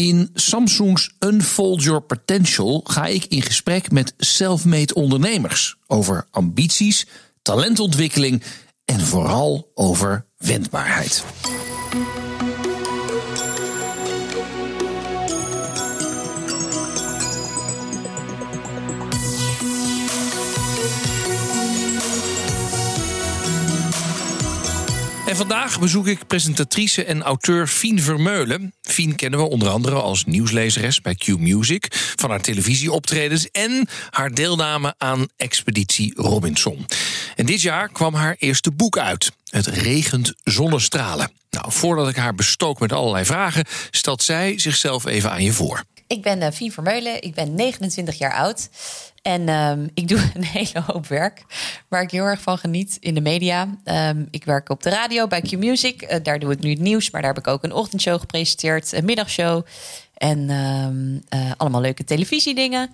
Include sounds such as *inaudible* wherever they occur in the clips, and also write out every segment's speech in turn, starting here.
In Samsung's Unfold Your Potential ga ik in gesprek met self-made ondernemers over ambities, talentontwikkeling en vooral over wendbaarheid. En vandaag bezoek ik presentatrice en auteur Fien Vermeulen. Fien kennen we onder andere als nieuwslezeres bij Q Music, van haar televisieoptredens en haar deelname aan Expeditie Robinson. En dit jaar kwam haar eerste boek uit. Het regent zonnestralen. Nou, voordat ik haar bestook met allerlei vragen, stelt zij zichzelf even aan je voor. Ik ben uh, Fien Vermeulen, ik ben 29 jaar oud. En um, ik doe een *laughs* hele hoop werk waar ik heel erg van geniet in de media. Um, ik werk op de radio bij Q Music. Uh, daar doe ik nu het nieuws, maar daar heb ik ook een ochtendshow gepresenteerd, een middagshow. En um, uh, allemaal leuke televisiedingen.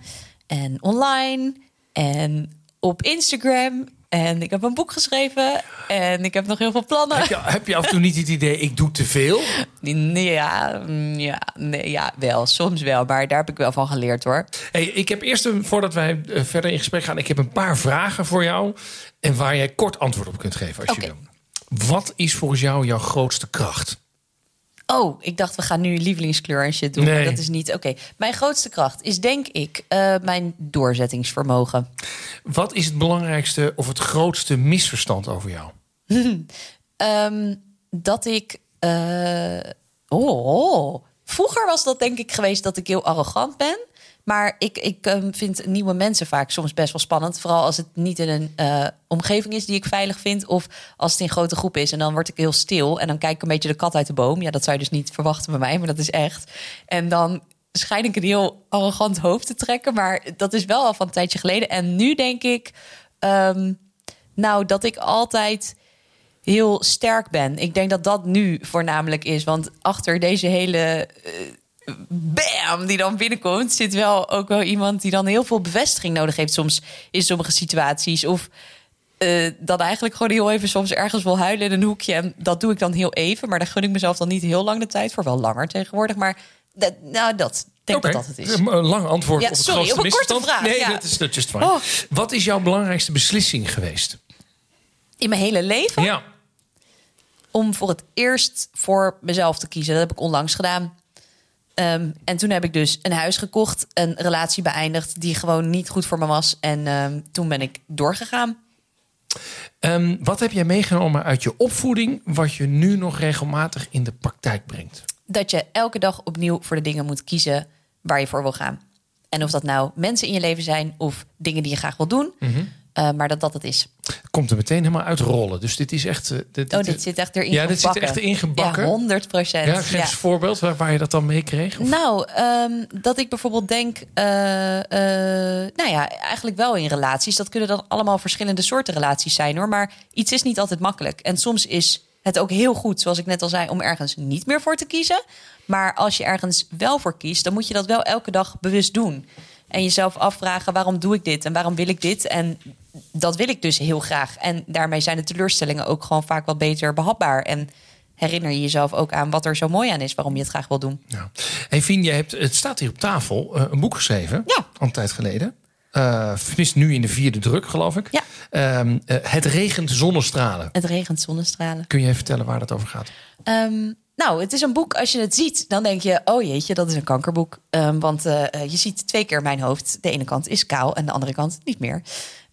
En online. En op Instagram. En ik heb een boek geschreven. En ik heb nog heel veel plannen. Heb je, heb je af en toe niet het idee, ik doe te veel? *laughs* Ja, ja, nee, ja, wel. Soms wel. Maar daar heb ik wel van geleerd hoor. Hey, ik heb eerst, een, voordat wij uh, verder in gesprek gaan... ik heb een paar vragen voor jou. En waar jij kort antwoord op kunt geven als okay. je wil. Wat is volgens jou jouw grootste kracht? Oh, ik dacht we gaan nu lievelingskleur en shit doen. Nee. Dat is niet. Oké, okay. mijn grootste kracht is denk ik uh, mijn doorzettingsvermogen. Wat is het belangrijkste of het grootste misverstand over jou? um, *laughs* dat ik. Uh, oh, oh, vroeger was dat denk ik geweest dat ik heel arrogant ben. Maar ik, ik um, vind nieuwe mensen vaak soms best wel spannend. Vooral als het niet in een uh, omgeving is die ik veilig vind. Of als het in grote groep is. En dan word ik heel stil. En dan kijk ik een beetje de kat uit de boom. Ja, dat zou je dus niet verwachten bij mij. Maar dat is echt. En dan schijn ik een heel arrogant hoofd te trekken. Maar dat is wel al van een tijdje geleden. En nu denk ik. Um, nou, dat ik altijd heel sterk ben. Ik denk dat dat nu voornamelijk is. Want achter deze hele. Uh, bam, die dan binnenkomt, zit wel ook wel iemand die dan heel veel bevestiging nodig heeft soms in sommige situaties. Of uh, dan eigenlijk gewoon heel even soms ergens wil huilen in een hoekje. En dat doe ik dan heel even, maar daar gun ik mezelf dan niet heel lang de tijd voor. Wel langer tegenwoordig, maar dat, nou dat. Denk okay. dat dat het is. Een lang antwoord ja, op het sorry, grootste op een korte vraag. Nee, ja. dat is dat just fine. Oh. Wat is jouw belangrijkste beslissing geweest? In mijn hele leven? Ja. Om voor het eerst voor mezelf te kiezen. Dat heb ik onlangs gedaan. Um, en toen heb ik dus een huis gekocht, een relatie beëindigd die gewoon niet goed voor me was. En um, toen ben ik doorgegaan. Um, wat heb jij meegenomen uit je opvoeding, wat je nu nog regelmatig in de praktijk brengt? Dat je elke dag opnieuw voor de dingen moet kiezen waar je voor wil gaan. En of dat nou mensen in je leven zijn of dingen die je graag wil doen. Mm -hmm. Uh, maar dat dat het is. Komt er meteen helemaal uitrollen. Dus dit is echt. Uh, dit, oh, dit zit echt erin. Ja, dit zit echt erin gebakken. Ja, 100 procent. Ja, geef eens een voorbeeld waar, waar, je dat dan mee kreeg. Of? Nou, um, dat ik bijvoorbeeld denk. Uh, nou ja, eigenlijk wel in relaties. Dat kunnen dan allemaal verschillende soorten relaties zijn hoor. Maar iets is niet altijd makkelijk. En soms is het ook heel goed, zoals ik net al zei, om ergens niet meer voor te kiezen. Maar als je ergens wel voor kiest, dan moet je dat wel elke dag bewust doen. En jezelf afvragen: waarom doe ik dit en waarom wil ik dit? En dat wil ik dus heel graag. En daarmee zijn de teleurstellingen ook gewoon vaak wat beter behapbaar. En herinner je jezelf ook aan wat er zo mooi aan is, waarom je het graag wil doen. Ja. Hey Fien, je hebt, het staat hier op tafel, uh, een boek geschreven, ja. al een tijd geleden. Uh, nu in de vierde druk, geloof ik. Ja. Um, uh, het regent zonnestralen. Het regent zonnestralen. Kun je even vertellen waar dat over gaat? Um, nou, het is een boek, als je het ziet, dan denk je... oh jeetje, dat is een kankerboek. Um, want uh, je ziet twee keer mijn hoofd. De ene kant is kaal en de andere kant niet meer.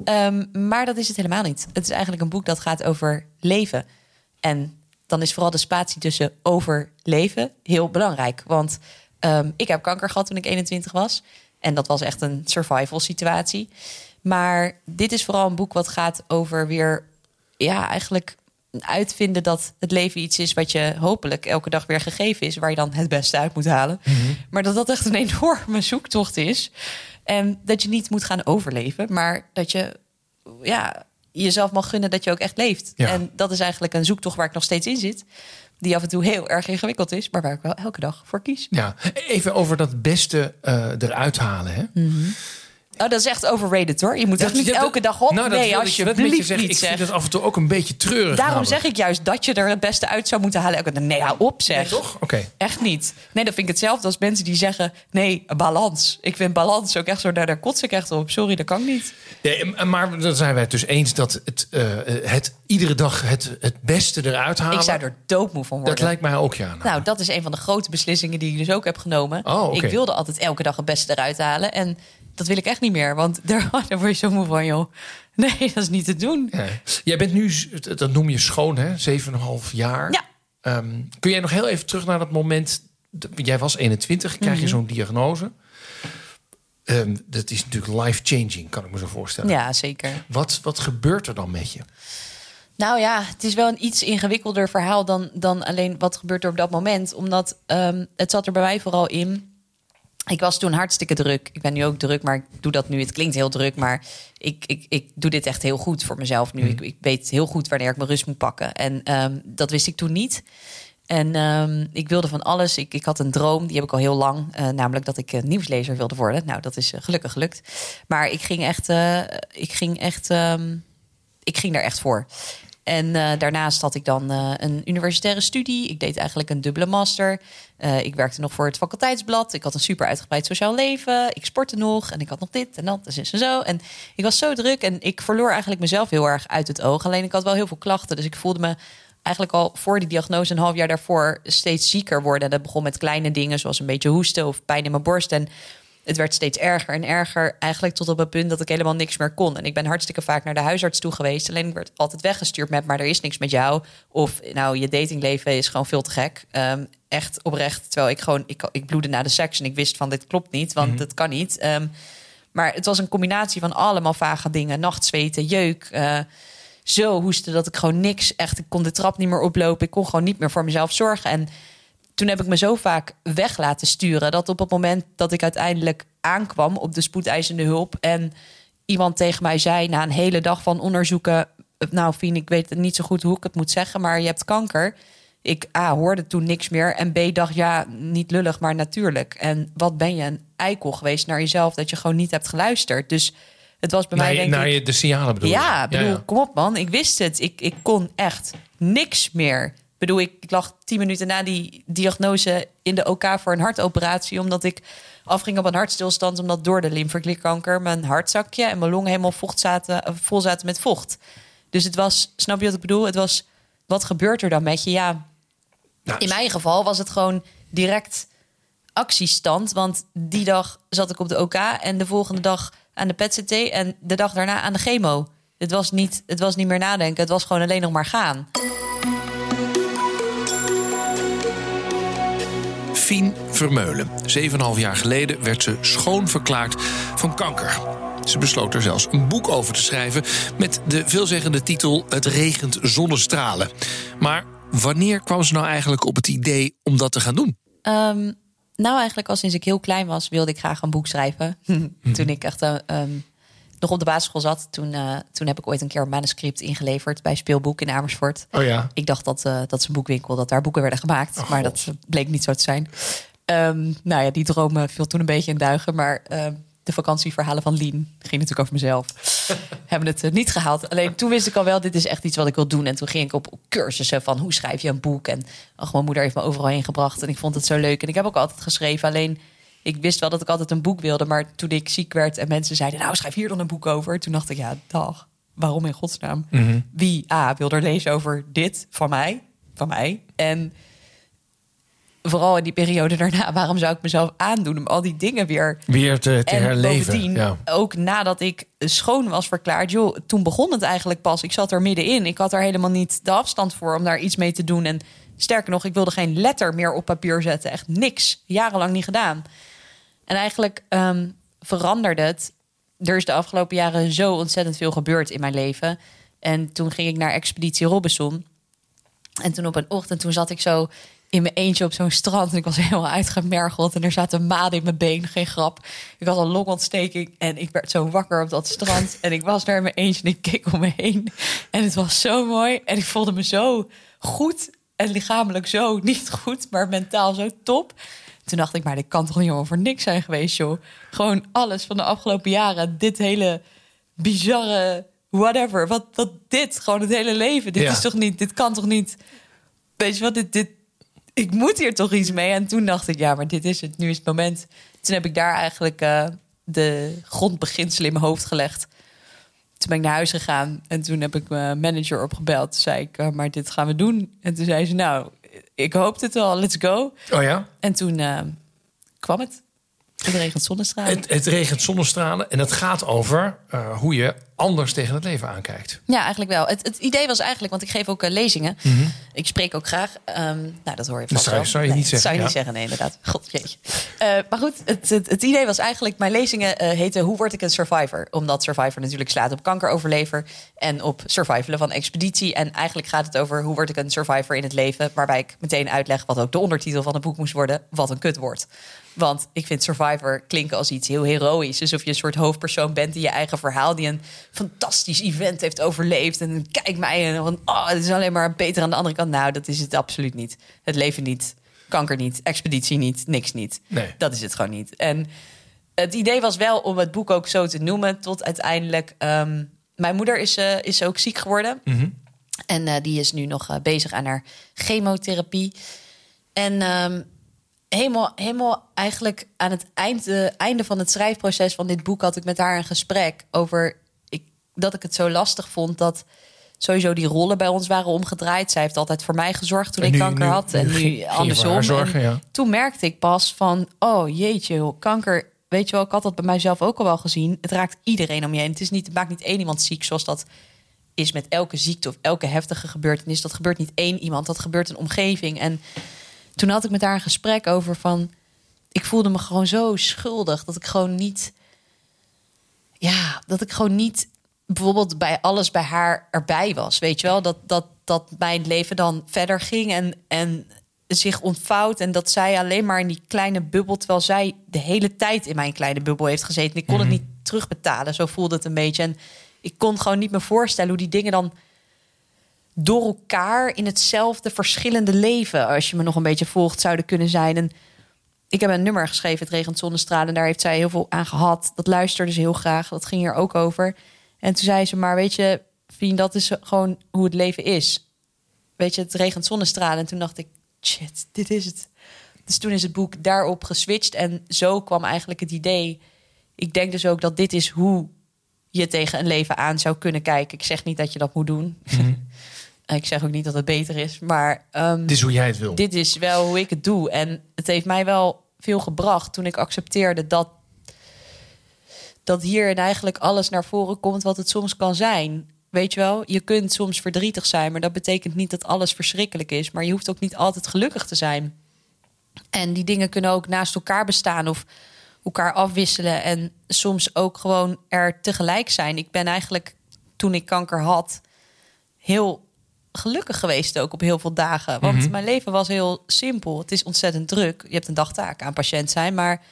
Um, maar dat is het helemaal niet. Het is eigenlijk een boek dat gaat over leven. En dan is vooral de spatie tussen overleven heel belangrijk. Want um, ik heb kanker gehad toen ik 21 was. En dat was echt een survival situatie. Maar dit is vooral een boek wat gaat over weer... ja, eigenlijk uitvinden dat het leven iets is wat je hopelijk elke dag weer gegeven is, waar je dan het beste uit moet halen. Mm -hmm. Maar dat dat echt een enorme zoektocht is. En dat je niet moet gaan overleven, maar dat je ja, jezelf mag gunnen dat je ook echt leeft. Ja. En dat is eigenlijk een zoektocht waar ik nog steeds in zit. Die af en toe heel erg ingewikkeld is, maar waar ik wel elke dag voor kies. Ja, even over dat beste uh, eruit halen. Hè? Mm -hmm. Oh, dat is echt overrated hoor. Je moet Dat- niet ja, dat- elke dag op. Nou, dat nee, alsjeblieft niet Ik vind het af en toe ook een beetje treurig. Daarom namelijk. zeg ik juist dat je er het beste uit zou moeten halen. elke dag. Nee, hou op zeg. Nee, toch? Oké. Echt niet. Nee, dat vind ik hetzelfde als mensen die zeggen... nee, balans. Ik vind balans ook echt zo... daar, daar kots ik echt op. Sorry, dat kan niet. Nee, maar dan zijn wij het dus eens dat het, eh, het iedere dag het, het beste eruit halen. Ik zou er doodmoe van worden. Dat lijkt mij ook, ja. Nou, dat is een van de grote beslissingen die ik dus ook heb genomen. Oh. Ik wilde altijd elke dag het beste eruit halen. En dat wil ik echt niet meer. Want *laughs* daar, daar word je zo moe van, joh. Nee, dat is niet te doen. Jij bent nu, dat noem je schoon, hè? 7,5 jaar. Ja. Ehm, kun jij nog heel even terug naar dat moment... Jij was 21, krijg Mhm. je zo'n diagnose. Ehm, dat is natuurlijk life-changing, kan ik me zo voorstellen. Ja, zeker. Wat, wat gebeurt er dan met je? Nou ja, het is wel een iets ingewikkelder verhaal dan, dan alleen wat gebeurt er op dat moment. Omdat ehm, het zat er bij mij vooral in. Ik was toen hartstikke druk. Ik ben nu ook druk, maar ik doe dat nu. Het klinkt heel druk, maar ik, ik, ik doe dit echt heel goed voor mezelf nu. Ik, ik weet heel goed wanneer ik mijn rust moet pakken. En ehm, dat wist ik toen niet. En ehm, ik wilde van alles. Ik, ik had een droom, die heb ik al heel lang. eh, namelijk dat ik eh, nieuwslezer wilde worden. Nou, dat is eh, gelukkig gelukt. Maar ik ging echt, ik ging echt, ehm, ik ging daar echt voor. En eh, daarnaast had ik dan eh, een universitaire studie. Ik deed eigenlijk een dubbele master. Eh, ik werkte nog voor het faculteitsblad. Ik had een super uitgebreid sociaal leven. Ik sportte nog en ik had nog dit en dat en en zo. En ik was zo druk en ik verloor eigenlijk mezelf heel erg uit het oog. Alleen ik had wel heel veel klachten. Dus ik voelde me eigenlijk al voor die diagnose, een half jaar daarvoor, steeds zieker worden. Dat begon met kleine dingen, zoals een beetje hoesten of pijn in mijn borst. En het werd steeds erger en erger. Eigenlijk tot op het punt dat ik helemaal niks meer kon. En ik ben hartstikke vaak naar de huisarts toe geweest. Alleen ik werd altijd weggestuurd met, maar er is niks met jou. Of nou, je datingleven is gewoon veel te gek. Ehm, echt oprecht. Terwijl ik gewoon, ik, ik bloedde na de seks en ik wist van dit klopt niet, want het kan niet. Ehm, maar het was een combinatie van allemaal vage dingen. Nachtzweten, jeuk, eh, zo hoesten dat ik gewoon niks... Echt, ik kon de trap niet meer oplopen. Ik kon gewoon niet meer voor mezelf zorgen. En toen heb ik me zo vaak weg laten sturen... dat op het moment dat ik uiteindelijk aankwam op de spoedeisende hulp... en iemand tegen mij zei na een hele dag van onderzoeken... nou, Fien, ik weet niet zo goed hoe ik het moet zeggen... maar je hebt kanker. Ik A, hoorde toen niks meer. En B, dacht, ja, niet lullig, maar natuurlijk. En wat ben je een eikel geweest naar jezelf... dat je gewoon niet hebt geluisterd. Dus het was bij Naar, mij, je, denk naar ik... je de signalen bedoel? Ja, bedoel, kom op man. Ik wist het. Ik, ik kon echt niks meer. Ik bedoel, ik, ik lag tien minuten na die diagnose in de OK voor een hartoperatie. Omdat ik afging op een hartstilstand. Omdat door de lymfeklierkanker mijn hartzakje en mijn longen helemaal vocht zaten, eh, vol zaten met vocht. Dus het was, snap je wat ik bedoel? Het was, wat gebeurt er dan met je? Ja, Nou, in mijn geval was het gewoon direct actiestand. Want die dag zat ik op de OK en de volgende dag aan de PET-CT en de dag daarna aan de chemo. Het was, niet, het was niet meer nadenken, het was gewoon alleen nog maar gaan. Fien Vermeulen. 7,5 jaar geleden werd ze schoon verklaard van kanker. Ze besloot er zelfs een boek over te schrijven met de veelzeggende titel Het regent zonnestralen. Maar wanneer kwam ze nou eigenlijk op het idee om dat te gaan doen? Ehm, nou, eigenlijk al sinds ik heel klein was, wilde ik graag een boek schrijven. *laughs* toen ik echt ehm, nog op de basisschool zat, toen, eh, toen heb ik ooit een keer een manuscript ingeleverd bij Speelboek in Amersfoort. Oh ja. Ik dacht dat, eh, dat is een boekwinkel, dat daar boeken werden gemaakt. Oh, maar God. dat bleek niet zo te zijn. Ehm, nou ja, die droom viel toen een beetje in duigen. Maar ehm, de vakantieverhalen van Lien ging natuurlijk over mezelf. *laughs* Hebben het eh, niet gehaald. Alleen toen wist ik al wel, dit is echt iets wat ik wil doen. En toen ging ik op cursussen van hoe schrijf je een boek. En ach, mijn moeder heeft me overal heen gebracht. En ik vond het zo leuk. En ik heb ook altijd geschreven. Alleen ik wist wel dat ik altijd een boek wilde. Maar toen ik ziek werd en mensen zeiden, nou schrijf hier dan een boek over. Toen dacht ik, ja, dag. Waarom in godsnaam? Wie A wil er lezen over dit van mij? Van mij. En vooral in die periode daarna, waarom zou ik mezelf aandoen om al die dingen weer Weer te, te en herleven. ja. ook nadat ik schoon was verklaard, joh, toen begon het eigenlijk pas. Ik zat er middenin. Ik had er helemaal niet de afstand voor om daar iets mee te doen. En sterker nog, ik wilde geen letter meer op papier zetten. Echt niks. Jarenlang niet gedaan. En eigenlijk ehm, veranderde het. Er is de afgelopen jaren zo ontzettend veel gebeurd in mijn leven. En toen ging ik naar Expeditie Robinson. En toen op een ochtend, toen zat ik zo in mijn eentje op zo'n strand. En ik was *laughs* helemaal uitgemergeld. En er zaten maden in mijn been, geen grap. Ik had een longontsteking en ik werd zo wakker op dat strand. En ik was daar in mijn eentje en ik keek om me heen. En het was zo mooi. En ik voelde me zo goed. En lichamelijk zo niet goed, maar mentaal zo top. Toen dacht ik, maar dit kan toch niet over niks zijn geweest, joh. Gewoon alles van de afgelopen jaren. Dit hele bizarre whatever. Wat, wat dit, gewoon het hele leven. Dit Ja. is toch niet, dit kan toch niet... Weet je wat, dit, dit, ik moet hier toch iets mee. En toen dacht ik, ja, maar dit is het. Nu is het moment. Toen heb ik daar eigenlijk eh, de grondbeginselen in mijn hoofd gelegd. Toen ben ik naar huis gegaan en toen heb ik mijn manager opgebeld. Toen zei ik, eh, maar dit gaan we doen. En toen zei ze, nou, ik hoop het wel, let's go. Oh ja? En toen eh, kwam het. Het regent zonnestralen. Het, het regent zonnestralen en het gaat over eh, hoe je anders tegen het leven aankijkt. Ja, eigenlijk wel. Het, het idee was eigenlijk, want ik geef ook eh, lezingen. Ik spreek ook graag. Ehm, nou, dat hoor je vast zou je- wel. zou je Nee, niet dat zeggen, Zou je ja. niet zeggen, nee, inderdaad. God, jeetje. Eh, maar goed, het, het, het idee was eigenlijk... Mijn lezingen eh, heten Hoe word ik een survivor? Omdat survivor natuurlijk slaat op kankeroverlever... en op survivalen van expeditie. En eigenlijk gaat het over hoe word ik een survivor in het leven... waarbij ik meteen uitleg wat ook de ondertitel van het boek moest worden... wat een kutwoord. Want ik vind survivor klinken als iets heel heroïs. Alsof je een soort hoofdpersoon bent die je eigen verhaal... die een fantastisch event heeft overleefd. En kijk mij, en van, oh, het is alleen maar beter aan de andere kant. Nou, dat is het absoluut niet. Het leven niet, kanker niet, expeditie niet, niks niet. Nee. Dat is het gewoon niet. En het idee was wel om het boek ook zo te noemen... tot uiteindelijk... ehm, mijn moeder is, eh, is ook ziek geworden. En eh, die is nu nog eh, bezig aan haar chemotherapie. En ehm, helemaal, helemaal eigenlijk aan het einde, einde van het schrijfproces van dit boek had ik met haar een gesprek over ik, dat ik het zo lastig vond dat sowieso die rollen bij ons waren omgedraaid. Zij heeft altijd voor mij gezorgd toen En ik kanker nu- had nu en nu andersom. zorgen, En ja. Toen merkte ik pas van, oh jeetje, kanker. Weet je wel, ik had dat bij mijzelf ook al wel gezien. Het raakt iedereen om je heen. Het, is niet, het maakt niet één iemand ziek, zoals dat is met elke ziekte of elke heftige gebeurtenis. Dat gebeurt niet één iemand, dat gebeurt een omgeving. En toen had ik met haar een gesprek over van... Ik voelde me gewoon zo schuldig dat ik gewoon niet... Ja, dat ik gewoon niet bijvoorbeeld bij alles bij haar erbij was. Weet je wel, dat, dat, dat mijn leven dan verder ging en, en zich ontvouwt. En dat zij alleen maar in die kleine bubbel... terwijl zij de hele tijd in mijn kleine bubbel heeft gezeten. Ik kon het niet terugbetalen, zo voelde het een beetje. En ik kon gewoon niet me voorstellen hoe die dingen dan door elkaar in hetzelfde verschillende leven, als je me nog een beetje volgt, zouden kunnen zijn. En ik heb een nummer geschreven, Het regent zonnestralen. En daar heeft zij heel veel aan gehad. Dat luisterde ze heel graag. Dat ging hier ook over. En toen zei ze, maar weet je, Fien, dat is gewoon hoe het leven is. Weet je, het regent zonnestralen. En toen dacht ik, shit, dit is het. Dus toen is het boek daarop geswitcht. En zo kwam eigenlijk het idee. Ik denk dus ook dat dit is hoe je tegen een leven aan zou kunnen kijken. Ik zeg niet dat je dat moet doen. *laughs* ik zeg ook niet dat het beter is. Maar ehm, Dit is hoe jij het wil. dit is wel hoe ik het doe. En het heeft mij wel veel gebracht toen ik accepteerde dat, dat hierin eigenlijk alles naar voren komt wat het soms kan zijn. Weet je wel, je kunt soms verdrietig zijn, maar dat betekent niet dat alles verschrikkelijk is. Maar je hoeft ook niet altijd gelukkig te zijn. En die dingen kunnen ook naast elkaar bestaan of elkaar afwisselen. En soms ook gewoon er tegelijk zijn. Ik ben eigenlijk, toen ik kanker had, heel gelukkig geweest ook op heel veel dagen. Want mijn leven was heel simpel. Het is ontzettend druk. Je hebt een dagtaak aan patiënt zijn, maar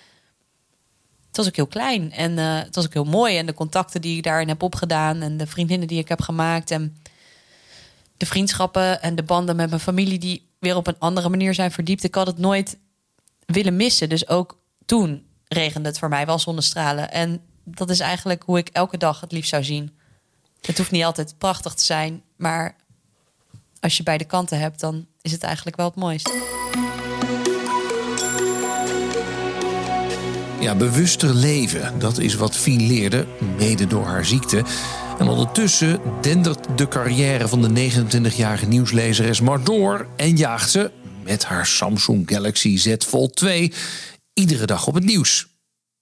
het was ook heel klein. En eh, het was ook heel mooi. En de contacten die ik daarin heb opgedaan en de vriendinnen die ik heb gemaakt en de vriendschappen en de banden met mijn familie die weer op een andere manier zijn verdiept. Ik had het nooit willen missen. Dus ook toen regende het voor mij wel zonnestralen. En dat is eigenlijk hoe ik elke dag het liefst zou zien. Het hoeft niet altijd prachtig te zijn, maar als je beide kanten hebt, dan is het eigenlijk wel het mooist. Ja, bewuster leven, dat is wat Fien leerde, mede door haar ziekte. En ondertussen dendert de carrière van de 29-jarige nieuwslezeres maar door... en jaagt ze, met haar Samsung Galaxy Z Fold 2, iedere dag op het nieuws.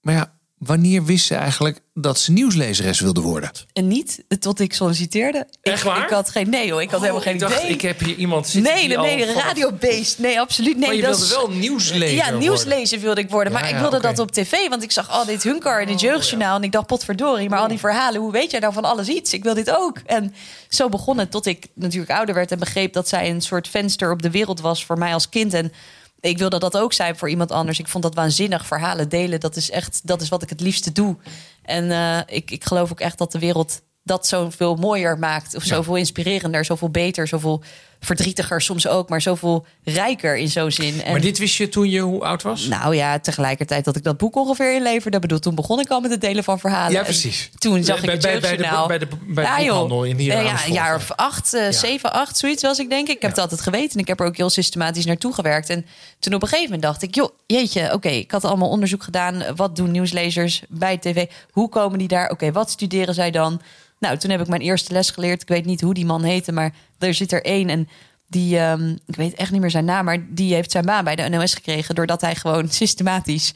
Maar ja, wanneer wist ze eigenlijk dat ze nieuwslezeres wilde worden? En niet tot ik solliciteerde. Echt ik, waar? Ik had geen nee hoor, ik had helemaal geen ik dacht, idee. ik heb hier iemand zitten nee, die nee, al nee, radiobeest. Nee, absoluut. Nee, Maar je dat wilde wel nieuwslezer Ja, nieuwslezer wilde ik worden. Ja, Maar ik wilde. Oh, dat op tv, want ik zag al dit Hunkar in het jeugdjournaal. En ik dacht, potverdorie, maar al die verhalen, hoe weet jij nou van alles iets? Ik wil dit ook. En zo begon het tot ik natuurlijk ouder werd en begreep dat zij een soort venster op de wereld was voor mij als kind. En ik wilde dat ook zijn voor iemand anders. Ik vond dat waanzinnig, verhalen delen. Dat is echt, dat is wat ik het liefste doe. En eh, ik, ik geloof ook echt dat de wereld dat zoveel mooier maakt. Of zoveel inspirerender, zoveel beter, zoveel verdrietiger soms ook, maar zoveel rijker in zo'n zin. En, Maar dit wist je toen je hoe oud was? nou ja, tegelijkertijd dat ik dat boek ongeveer inleverde. Bedoel, toen begon ik al met het delen van verhalen. Ja, En precies. Toen zag ik Bij- het bij- de- bij de- bij de Ja, joh. in hier Ja, een jaar of acht, eh, zeven, acht, zoiets was ik denk ik. Ik heb Ja. het altijd geweten. En ik heb er ook heel systematisch naartoe gewerkt. En toen op een gegeven moment dacht ik, joh, jeetje, oké, ik had allemaal onderzoek gedaan. Wat doen nieuwslezers bij tv? Hoe komen die daar? Oké, wat studeren zij dan? Nou, toen heb ik mijn eerste les geleerd. Ik weet niet hoe die man heette, maar er zit er één. En die, ehm, ik weet echt niet meer zijn naam, maar die heeft zijn baan bij de NOS gekregen. Doordat hij gewoon *laughs* systematisch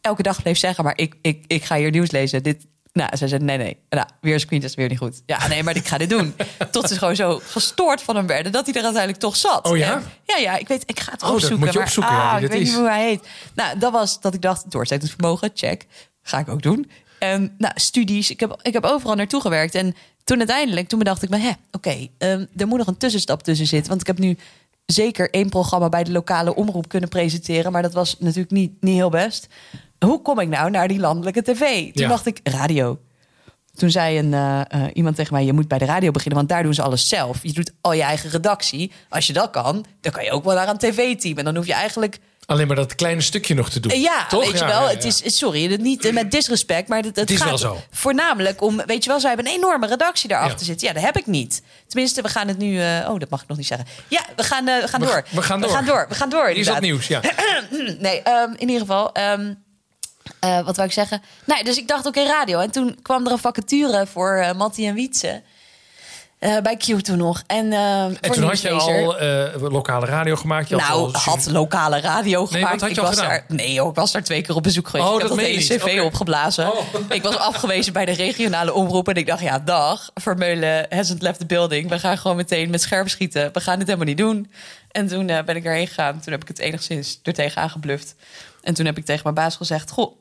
elke dag bleef zeggen: Maar ik, ik, ik ga hier nieuws lezen. Dit, nou, ze zei: Nee, nee. Nou, weer dat is weer niet goed. Ja, nee, maar ik ga dit doen. *laughs* Tot ze gewoon zo gestoord van hem werden dat hij er uiteindelijk toch zat. Oh ja? En- ja, ja, ik weet, ik ga het Oh, dat opzoeken. moet je maar, opzoeken, ja, ah, ik weet is. niet hoe hij heet. Nou, dat was dat ik dacht: doorzettingsvermogen, check. Ga ik ook doen. En nou, studies, ik heb, ik heb overal naartoe gewerkt. En toen uiteindelijk, toen bedacht ik me, hè, oké, ehm, er moet nog een tussenstap tussen zitten. Want ik heb nu zeker één programma bij de lokale omroep kunnen presenteren. Maar dat was natuurlijk niet, niet heel best. Hoe kom ik nou naar die landelijke tv? Toen Ja. dacht ik, radio. Toen zei een, eh, eh, iemand tegen mij: Je moet bij de radio beginnen, want daar doen ze alles zelf. Je doet al je eigen redactie. Als je dat kan, dan kan je ook wel naar een tv-team. En dan hoef je eigenlijk Alleen maar dat kleine stukje nog te doen. eh, Ja, Toch? weet je wel. ja, ja. Het is, sorry, niet eh, met disrespect, maar het, gaat wel zo. voornamelijk om, weet je wel, zij hebben een enorme redactie daarachter zitten. Ja, dat heb ik niet. Tenminste, we gaan het nu, eh, oh, dat mag ik nog niet zeggen. Ja, we gaan, eh, we gaan We- door. we gaan door. We gaan door. We gaan door. Hier is dat nieuws, ja. *clears throat* Nee, ehm, in ieder geval. ehm, eh, wat wou ik zeggen? Nee, dus ik dacht, oké, radio. En toen kwam er een vacature voor eh Mattie en Wietse. Eh, bij Q toen nog. En, eh, En toen had je al eh, lokale radio gemaakt. Je had Nou, al- had lokale radio gemaakt. wat had je ik was gedaan? daar, nee, joh, ik was daar twee keer op bezoek geweest. Oh, ik heb dat dat hele je niet. cv opgeblazen. Oh. *laughs* Ik was afgewezen bij de regionale omroep. En ik dacht, ja, dag. Vermeulen hasn't left the building. We gaan gewoon meteen met scherp schieten. We gaan dit helemaal niet doen. En toen ben ik erheen gegaan. Toen heb ik het enigszins er aangebluft. En toen heb ik tegen mijn baas gezegd... Goh,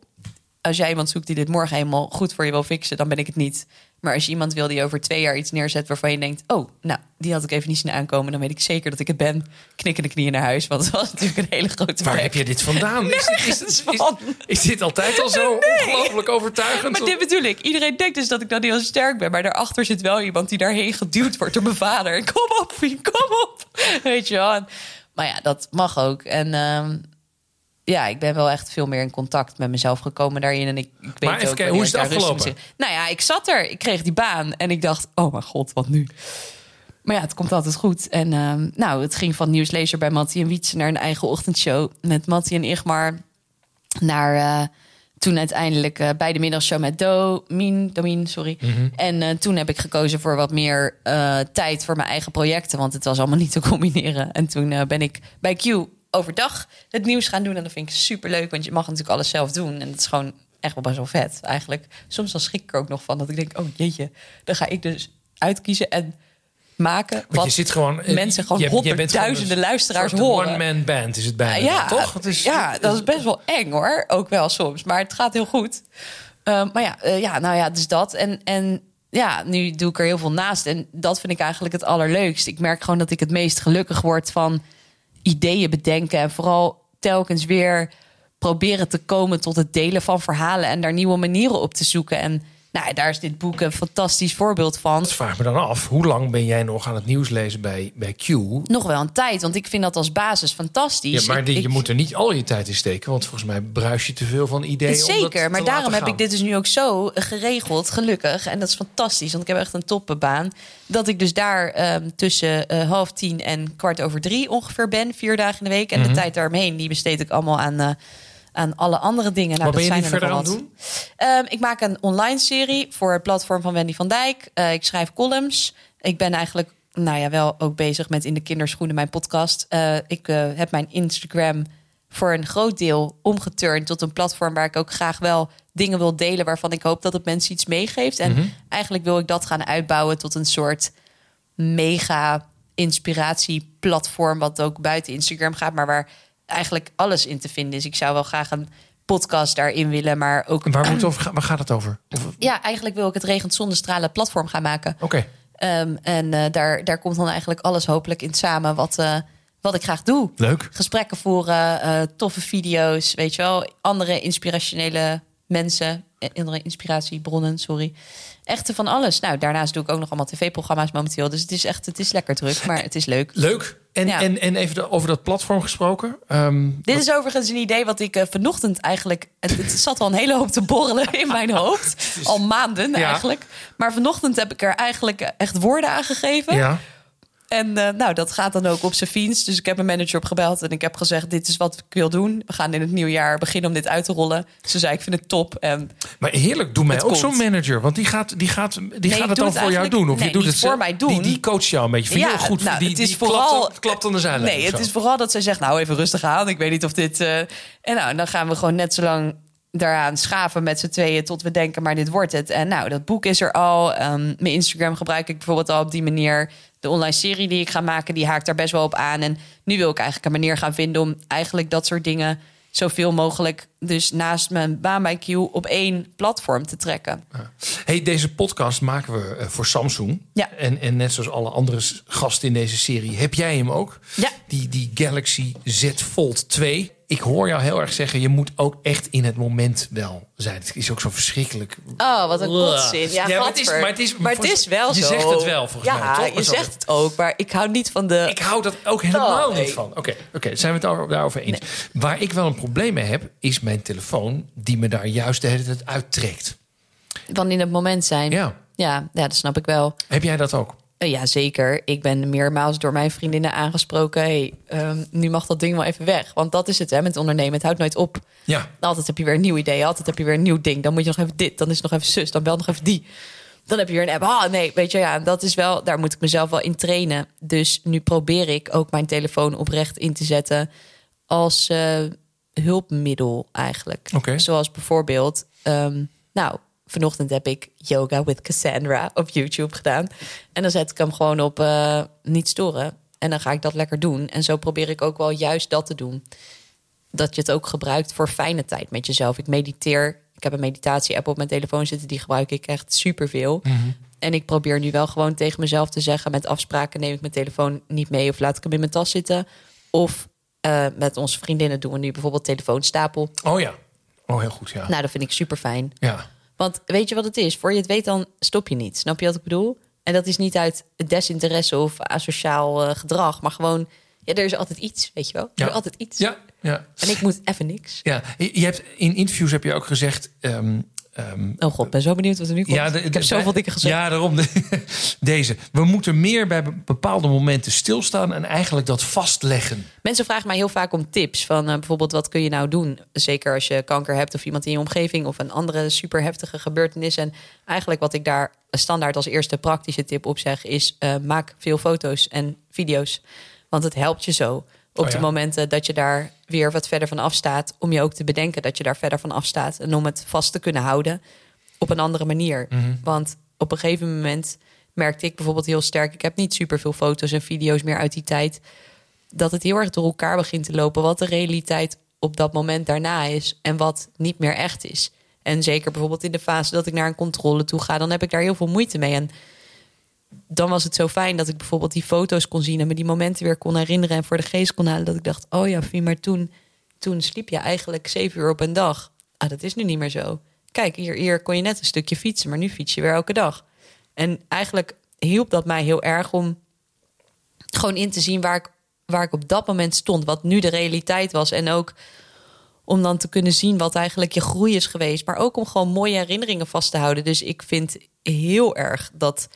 als jij iemand zoekt die dit morgen helemaal goed voor je wil fixen, dan ben ik het niet. Maar als je iemand wil die over twee jaar iets neerzet waarvan je denkt: Oh, nou, die had ik even niet zien aankomen, dan weet ik zeker dat ik het ben. Knikkende knieën naar huis, want het was natuurlijk een hele grote Waar heb je dit vandaan? is, dit, is, dit- is, van. is dit altijd al zo ongelooflijk overtuigend? Maar dit bedoel ik. Iedereen denkt dus dat ik dan heel sterk ben. Maar daarachter zit wel iemand die daarheen geduwd wordt door mijn vader. *laughs* Kom op, kom op. Weet je wel. Maar ja, dat mag ook. En ehm, ja, ik ben wel echt veel meer in contact met mezelf gekomen daarin. En ik, ik weet Maar even ook kijken, hoe is het afgelopen? Nou ja, ik zat er. Ik kreeg die baan. En ik dacht, oh mijn god, wat nu? Maar ja, het komt altijd goed. En ehm, nou, het ging van nieuwslezer bij Mattie en Wietse... naar een eigen ochtendshow met Mattie en Igmar. Naar eh, toen uiteindelijk eh, bij de middagshow met Do, Mien, Domien, sorry. En eh, toen heb ik gekozen voor wat meer tijd voor mijn eigen projecten. Want het was allemaal niet te combineren. En toen ben ik bij Q overdag het nieuws gaan doen. En dat vind ik super leuk, want je mag natuurlijk alles zelf doen. En het is gewoon echt wel best wel vet eigenlijk. Soms dan schrik ik er ook nog van dat ik denk, oh jeetje, dan ga ik dus uitkiezen en maken Want wat je zit gewoon... eh, mensen gewoon je- je bent gewoon honderdduizenden luisteraars horen. one-man band is het bijna, Ja, toch? Het is, ja, dat is best wel eng hoor. Ook wel soms. Maar het gaat heel goed. Ehm, maar ja, eh, ja, nou ja, dus dat. En, en ja, nu doe ik er heel veel naast. En dat vind ik eigenlijk het allerleukst. Ik merk gewoon dat ik het meest gelukkig word van ideeën bedenken. En vooral telkens weer proberen te komen tot het delen van verhalen. En daar nieuwe manieren op te zoeken. En nou, daar is dit boek een fantastisch voorbeeld van. Dat vraag me dan af. Hoe lang ben jij nog aan het nieuws lezen bij, bij Q? Nog wel een tijd, want ik vind dat als basis fantastisch. Ja, maar die, ik- je moet er niet al je tijd in steken. Want volgens mij bruis je te veel van ideeën. Zeker, maar daarom heb ik dit dus nu ook zo geregeld, gelukkig. En dat is fantastisch, want ik heb echt een toppenbaan. Dat ik dus daar ehm, tussen eh, half tien en kwart over drie ongeveer ben. Vier dagen in de week. En Mhm. de tijd daaromheen, die besteed ik allemaal aan, eh, aan alle andere dingen. Nou, Wat ben je dat zijn er verder aan doen? Ehm, ik maak een online serie voor het platform van Wendy van Dijk. Eh, ik schrijf columns. Ik ben eigenlijk, nou ja, wel ook bezig met In de Kinderschoenen, mijn podcast. Eh, ik eh, heb mijn Instagram voor een groot deel omgeturnd tot een platform waar ik ook graag wel dingen wil delen waarvan ik hoop dat het mensen iets meegeeft. En Mhm. eigenlijk wil ik dat gaan uitbouwen tot een soort mega inspiratieplatform wat ook buiten Instagram gaat, maar waar eigenlijk alles in te vinden is. Ik zou wel graag een podcast daarin willen, maar ook En Waar, moet *clears throat* het over, waar gaat het over? Of- ja, eigenlijk wil ik het Regent Zonnestralen platform gaan maken. Oké. Ehm, en eh, daar, daar komt dan eigenlijk alles hopelijk in samen wat, eh, wat ik graag doe. Leuk. Gesprekken voeren, eh, toffe video's, weet je wel. Andere inspirationele mensen andere inspiratiebronnen, sorry. Echt van alles. Nou, daarnaast doe ik ook nog allemaal tv-programma's momenteel. Dus het is echt, het is lekker druk, maar het is leuk. Leuk. En, Ja. en, en even de- over dat platform gesproken. Ehm, Dit is overigens een idee wat ik eh, vanochtend eigenlijk... Het, het zat al een hele hoop te borrelen in mijn hoofd. *laughs* Al maanden Ja. eigenlijk. Maar vanochtend heb ik er eigenlijk echt woorden aan gegeven. ja. En eh, nou, dat gaat dan ook op zijn fiets. Dus ik heb mijn manager opgebeld en ik heb gezegd... dit is wat ik wil doen. We gaan in het nieuwe jaar beginnen om dit uit te rollen. Ze zei, ik vind het top. En Maar heerlijk, doe mij ook zo'n manager. Want die gaat, die gaat, die Nee, gaat het dan het voor jou doen. Of nee, je doet het voor mij doen. Die, die coacht jou een beetje. Van, ja, goed, nou, die, het is die vooral klapt, klapt aan de zijlijn. Nee, het is vooral dat zij zegt, nou even rustig aan. Ik weet niet of dit... eh, En nou, dan gaan we gewoon net zo lang daaraan schaven met z'n tweeën... tot we denken, maar dit wordt het. En nou, dat boek is er al. Ehm, mijn Instagram gebruik ik bijvoorbeeld al op die manier. De online serie die ik ga maken, die haakt daar best wel op aan. En nu wil ik eigenlijk een manier gaan vinden... om eigenlijk dat soort dingen zoveel mogelijk... dus naast mijn baan bij Q op één platform te trekken. Hey, deze podcast maken we eh, voor Samsung. Ja. En, en net zoals alle andere gasten in deze serie, heb jij hem ook? Ja. Die, die Galaxy Z Fold 2. Ik hoor jou heel erg zeggen, je moet ook echt in het moment wel zijn. Het is ook zo verschrikkelijk. Oh, wat een kotzin. Ja, Ja, maar het is- maar het is- maar het is wel je zo. zegt het wel, volgens ja, mij, toch? je zegt het ook, maar ik hou niet van de... Ik hou dat ook helemaal Oh, nee. niet van. Oké, oké, zijn we het daar- daarover eens? Waar ik wel een probleem mee heb, is mijn telefoon die me daar juist de hele tijd uittrekt. van in het moment zijn. Ja. Ja, ja, dat snap ik wel. Heb jij dat ook? Eh, Ja, zeker. Ik ben meermaals door mijn vriendinnen aangesproken. Hey, ehm, nu mag dat ding wel even weg. Want dat is het hè, met ondernemen. Het houdt nooit op. Ja. Altijd heb je weer een nieuw idee. Altijd heb je weer een nieuw ding. Dan moet je nog even dit. Dan is het nog even zus. Dan bel nog even die. Dan heb je weer een app. Ah, nee, weet je, ja, dat is wel. Daar moet ik mezelf wel in trainen. Dus nu probeer ik ook mijn telefoon oprecht in te zetten als eh, hulpmiddel eigenlijk. Oké. Zoals bijvoorbeeld, ehm, nou, vanochtend heb ik yoga with Cassandra op YouTube gedaan. En dan zet ik hem gewoon op eh, niet storen. En dan ga ik dat lekker doen. En zo probeer ik ook wel juist dat te doen. Dat je het ook gebruikt voor fijne tijd met jezelf. Ik mediteer. Ik heb een meditatie-app op mijn telefoon zitten. Die gebruik ik echt superveel. En ik probeer nu wel gewoon tegen mezelf te zeggen... met afspraken neem ik mijn telefoon niet mee... of laat ik hem in mijn tas zitten. Of eh, met onze vriendinnen doen we nu bijvoorbeeld telefoonstapel. Oh ja. Oh, heel goed, ja. Nou, dat vind ik super fijn. Ja. Want weet je wat het is? Voor je het weet, dan stop je niet. Snap je wat ik bedoel? En dat is niet uit desinteresse of asociaal eh, gedrag, maar gewoon, ja, er is altijd iets, weet je wel? Er Ja. is altijd iets. Ja, ja. En ik moet even niks. ja. Je je hebt, in interviews heb je ook gezegd... ehm, ehm, Oh god, ik ben zo benieuwd wat er nu komt. Ja, de- ik heb zoveel dingen gezegd. Ja, daarom. *laughs* Deze. We moeten meer bij be- bepaalde momenten stilstaan en eigenlijk dat vastleggen. Mensen vragen mij heel vaak om tips van eh, bijvoorbeeld wat kun je nou doen? Zeker als je kanker hebt of iemand in je omgeving of een andere super heftige gebeurtenis. En eigenlijk wat ik daar standaard als eerste praktische tip op zeg is eh, maak veel foto's en video's. Want het helpt je zo op Oh ja. de momenten dat je daar weer wat verder van afstaat. Om je ook te bedenken dat je daar verder van afstaat. En om het vast te kunnen houden op een andere manier. Want op een gegeven moment merkte ik bijvoorbeeld heel sterk... ik heb niet super veel foto's en video's meer uit die tijd... dat het heel erg door elkaar begint te lopen... wat de realiteit op dat moment daarna is... en wat niet meer echt is. En zeker bijvoorbeeld in de fase dat ik naar een controle toe ga... dan heb ik daar heel veel moeite mee. En dan was het zo fijn dat ik bijvoorbeeld die foto's kon zien... en me die momenten weer kon herinneren en voor de geest kon halen... dat ik dacht, oh ja, Fie, maar toen, toen sliep je eigenlijk zeven uur op een dag. Ah, dat is nu niet meer zo. Kijk, hier, hier kon je net een stukje fietsen, maar nu fiets je weer elke dag. En eigenlijk hielp dat mij heel erg om gewoon in te zien waar ik, waar ik op dat moment stond. Wat nu de realiteit was. En ook om dan te kunnen zien wat eigenlijk je groei is geweest. Maar ook om gewoon mooie herinneringen vast te houden. Dus ik vind heel erg dat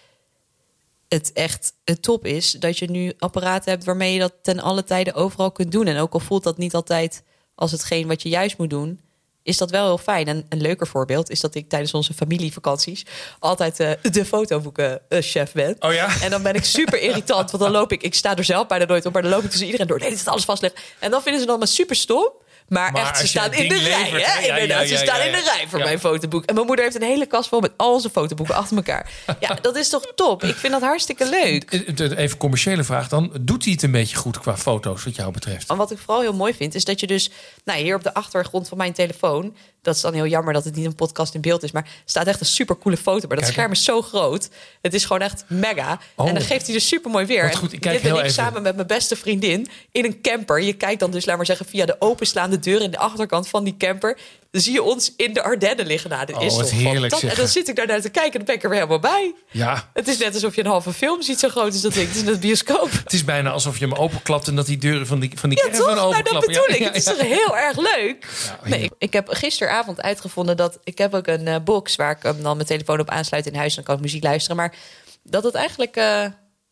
het echt het top is dat je nu apparaten hebt waarmee je dat ten alle tijden overal kunt doen. En ook al voelt dat niet altijd als hetgeen wat je juist moet doen, is dat wel heel fijn. En een leuker voorbeeld is dat ik tijdens onze familievakanties altijd eh, de fotoboeken-chef ben. Oh ja? En dan ben ik super irritant, want dan loop ik, ik sta er zelf bijna nooit op, maar dan loop ik tussen iedereen door. Nee, dit is alles vastleggen. En dan vinden ze dan maar super stom. Maar, Maar echt, ze staan in de rij. hè? Ja, Inderdaad, ja, ze staan in de rij voor mijn fotoboek. En mijn moeder heeft een hele kast vol met al zijn fotoboeken achter elkaar. *laughs* Ja, dat is toch top? Ik vind dat hartstikke leuk. Eh, eh, Even commerciële vraag dan. Doet hij het een beetje goed qua foto's wat jou betreft? En wat ik vooral heel mooi vind, is dat je dus... Nou, hier op de achtergrond van mijn telefoon... dat is dan heel jammer dat het niet een podcast in beeld is... maar staat echt een super coole foto. Maar dat Kijk. scherm is zo groot. Het is gewoon echt mega. Oh. En dan geeft hij dus super mooi weer. Goed, ik kijk dit ben heel ik even. samen met mijn beste vriendin in een camper. Je kijkt dan dus, laat maar zeggen, via de openslaande de deur in de achterkant van die camper. Dan zie je ons in de Ardennen liggen. Nou, dit Oh, is toch heerlijk. En dan zit ik daar naar te kijken en dan ben ik er weer helemaal bij. Ja, Het is net alsof je een halve film ziet, zo groot is dat ding. Het is net bioscoop. *laughs* het is bijna alsof je hem openklapt en dat die deuren van die, van die Ja, caravan toch? Nou, dat openklappen. bedoel Ja, ik. ja, Het is toch heel erg leuk? Nee, ik- ik heb gisteravond uitgevonden dat... Ik heb ook een eh, box waar ik hem dan mijn telefoon op aansluit in huis... en dan kan ik muziek luisteren. Maar dat het eigenlijk... eh,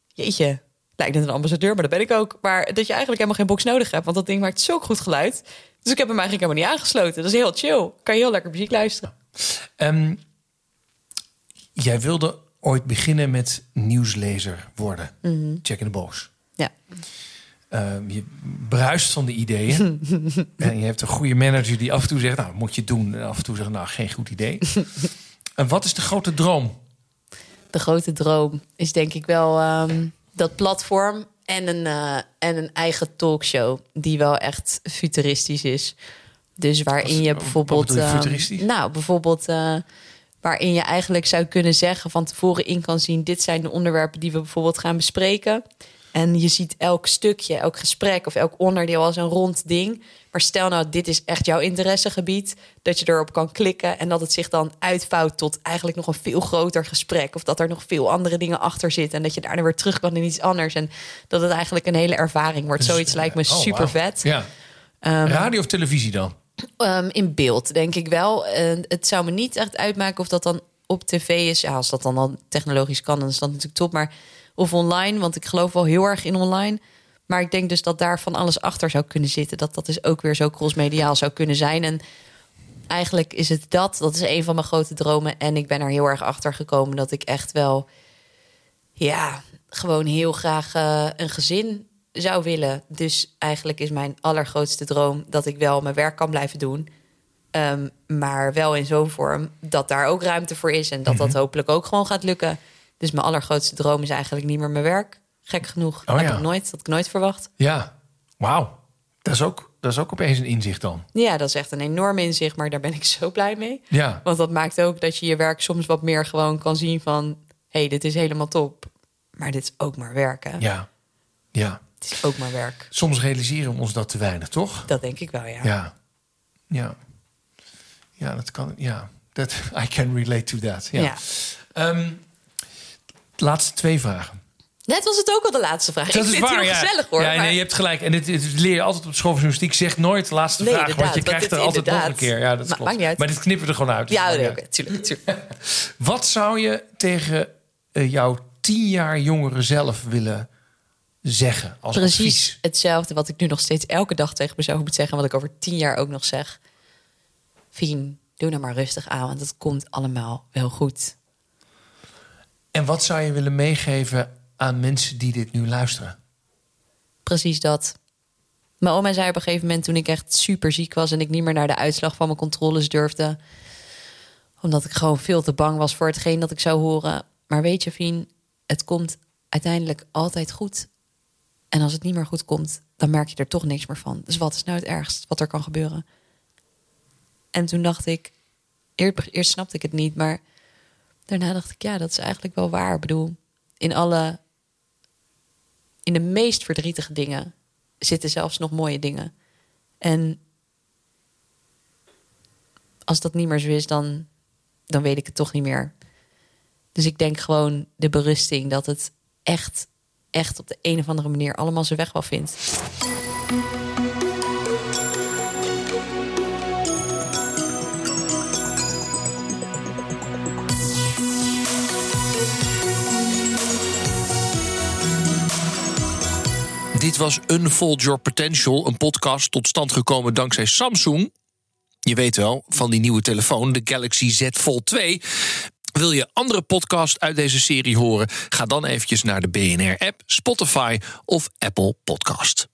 jeetje, lijkt net een ambassadeur, maar dat ben ik ook. Maar dat je eigenlijk helemaal geen box nodig hebt. Want dat ding maakt zo goed geluid. Dus ik heb hem eigenlijk helemaal niet aangesloten. Dat is heel chill. Kan je heel lekker muziek luisteren. Ehm, jij wilde ooit beginnen met nieuwslezer worden. Check in the box. Ja. Ehm, je bruist van de ideeën. *laughs* en je hebt een goede manager die af en toe zegt... nou, moet je doen. En af en toe zegt, nou, geen goed idee. *laughs* en wat is de grote droom? de grote droom is denk ik wel ehm, dat platform en een, eh, en een eigen talkshow die wel echt futuristisch is. Dus waarin je bijvoorbeeld. je futuristisch? nou, bijvoorbeeld. eh, waarin je eigenlijk zou kunnen zeggen van tevoren in kan zien: dit zijn de onderwerpen die we bijvoorbeeld gaan bespreken. En je ziet elk stukje, elk gesprek of elk onderdeel als een rond ding. Maar stel nou, dit is echt jouw interessegebied. Dat je erop kan klikken en dat het zich dan uitvouwt tot eigenlijk nog een veel groter gesprek. Of dat er nog veel andere dingen achter zitten. En dat je daarna weer terug kan in iets anders. En dat het eigenlijk een hele ervaring wordt. Dus, Zoiets lijkt me oh, wauw. super vet. Ja. Radio of televisie dan? Ehm, in beeld, denk ik wel. En het zou me niet echt uitmaken of dat dan op tv is. Ja, als dat dan al technologisch kan, dan is dat natuurlijk top. Maar of online, want ik geloof wel heel erg in online. Maar ik denk dus dat daar van alles achter zou kunnen zitten. Dat dat dus ook weer zo crossmediaal zou kunnen zijn. En eigenlijk is het dat. Dat is een van mijn grote dromen. En ik ben er heel erg achter gekomen dat ik echt wel... Ja, gewoon heel graag eh, een gezin zou willen. Dus eigenlijk is mijn allergrootste droom dat ik wel mijn werk kan blijven doen. Ehm, maar wel in zo'n vorm dat daar ook ruimte voor is. En dat dat hopelijk ook gewoon gaat lukken. Dus mijn allergrootste droom is eigenlijk niet meer mijn werk. Gek genoeg. Oh heb ja. ik nooit, dat had ik nooit verwacht. Ja. Wauw. Dat is, ook, dat is ook opeens een inzicht dan. Ja, dat is echt een enorm inzicht, maar daar ben ik *laughs* zo blij mee. Ja. Want dat maakt ook dat je je werk soms wat meer gewoon kan zien van... hé, hey, dit is helemaal top. Maar dit is ook maar werken. Ja. Ja. Het is ook maar werk. Soms realiseren we ons dat te weinig, toch? Dat denk ik wel, ja. Ja. Ja. Ja, dat kan. Ja. Dat, *laughs* I can relate to that. Ja. Ja. Ehm, laatste twee vragen. Net was het ook al de laatste vraag. ik vind het heel ja. gezellig hoor. Ja, maar- nee, je hebt gelijk. En dit, dit leer je altijd op school van journalistiek. Zeg nooit de laatste Nee, vraag, want je krijgt er altijd nog een keer. Ja, dat Ma- klopt. maakt niet uit. Maar dit knippen we er gewoon uit. dus Ja, nee, oké, tuurlijk, tuurlijk. *laughs* Wat zou je tegen eh, jouw tien jaar jongere zelf willen zeggen als Precies advies? hetzelfde wat ik nu nog steeds elke dag tegen mezelf moet zeggen... wat ik over tien jaar ook nog zeg. Fien, doe nou maar rustig aan, want het komt allemaal wel goed. En wat zou je willen meegeven aan mensen die dit nu luisteren? Precies dat. Mijn oma zei op een gegeven moment toen ik echt super ziek was... en ik niet meer naar de uitslag van mijn controles durfde... omdat ik gewoon veel te bang was voor hetgeen dat ik zou horen. Maar weet je, Fien, het komt uiteindelijk altijd goed. En als het niet meer goed komt, dan merk je er toch niks meer van. Dus wat is nou het ergst wat er kan gebeuren? En toen dacht ik... Eerst, eerst snapte ik het niet, maar daarna dacht ik... ja, dat is eigenlijk wel waar. Ik bedoel, in alle in de meest verdrietige dingen zitten zelfs nog mooie dingen. En als dat niet meer zo is, dan, dan weet ik het toch niet meer. Dus ik denk gewoon de berusting dat het echt, echt op de een of andere manier allemaal zijn weg wel vindt. Dit was Unfold Your Potential, een podcast tot stand gekomen dankzij Samsung. Je weet wel, van die nieuwe telefoon, de Galaxy Z Fold 2. Wil je andere podcasts uit deze serie horen? Ga dan eventjes naar de BNR-app, Spotify of Apple Podcast.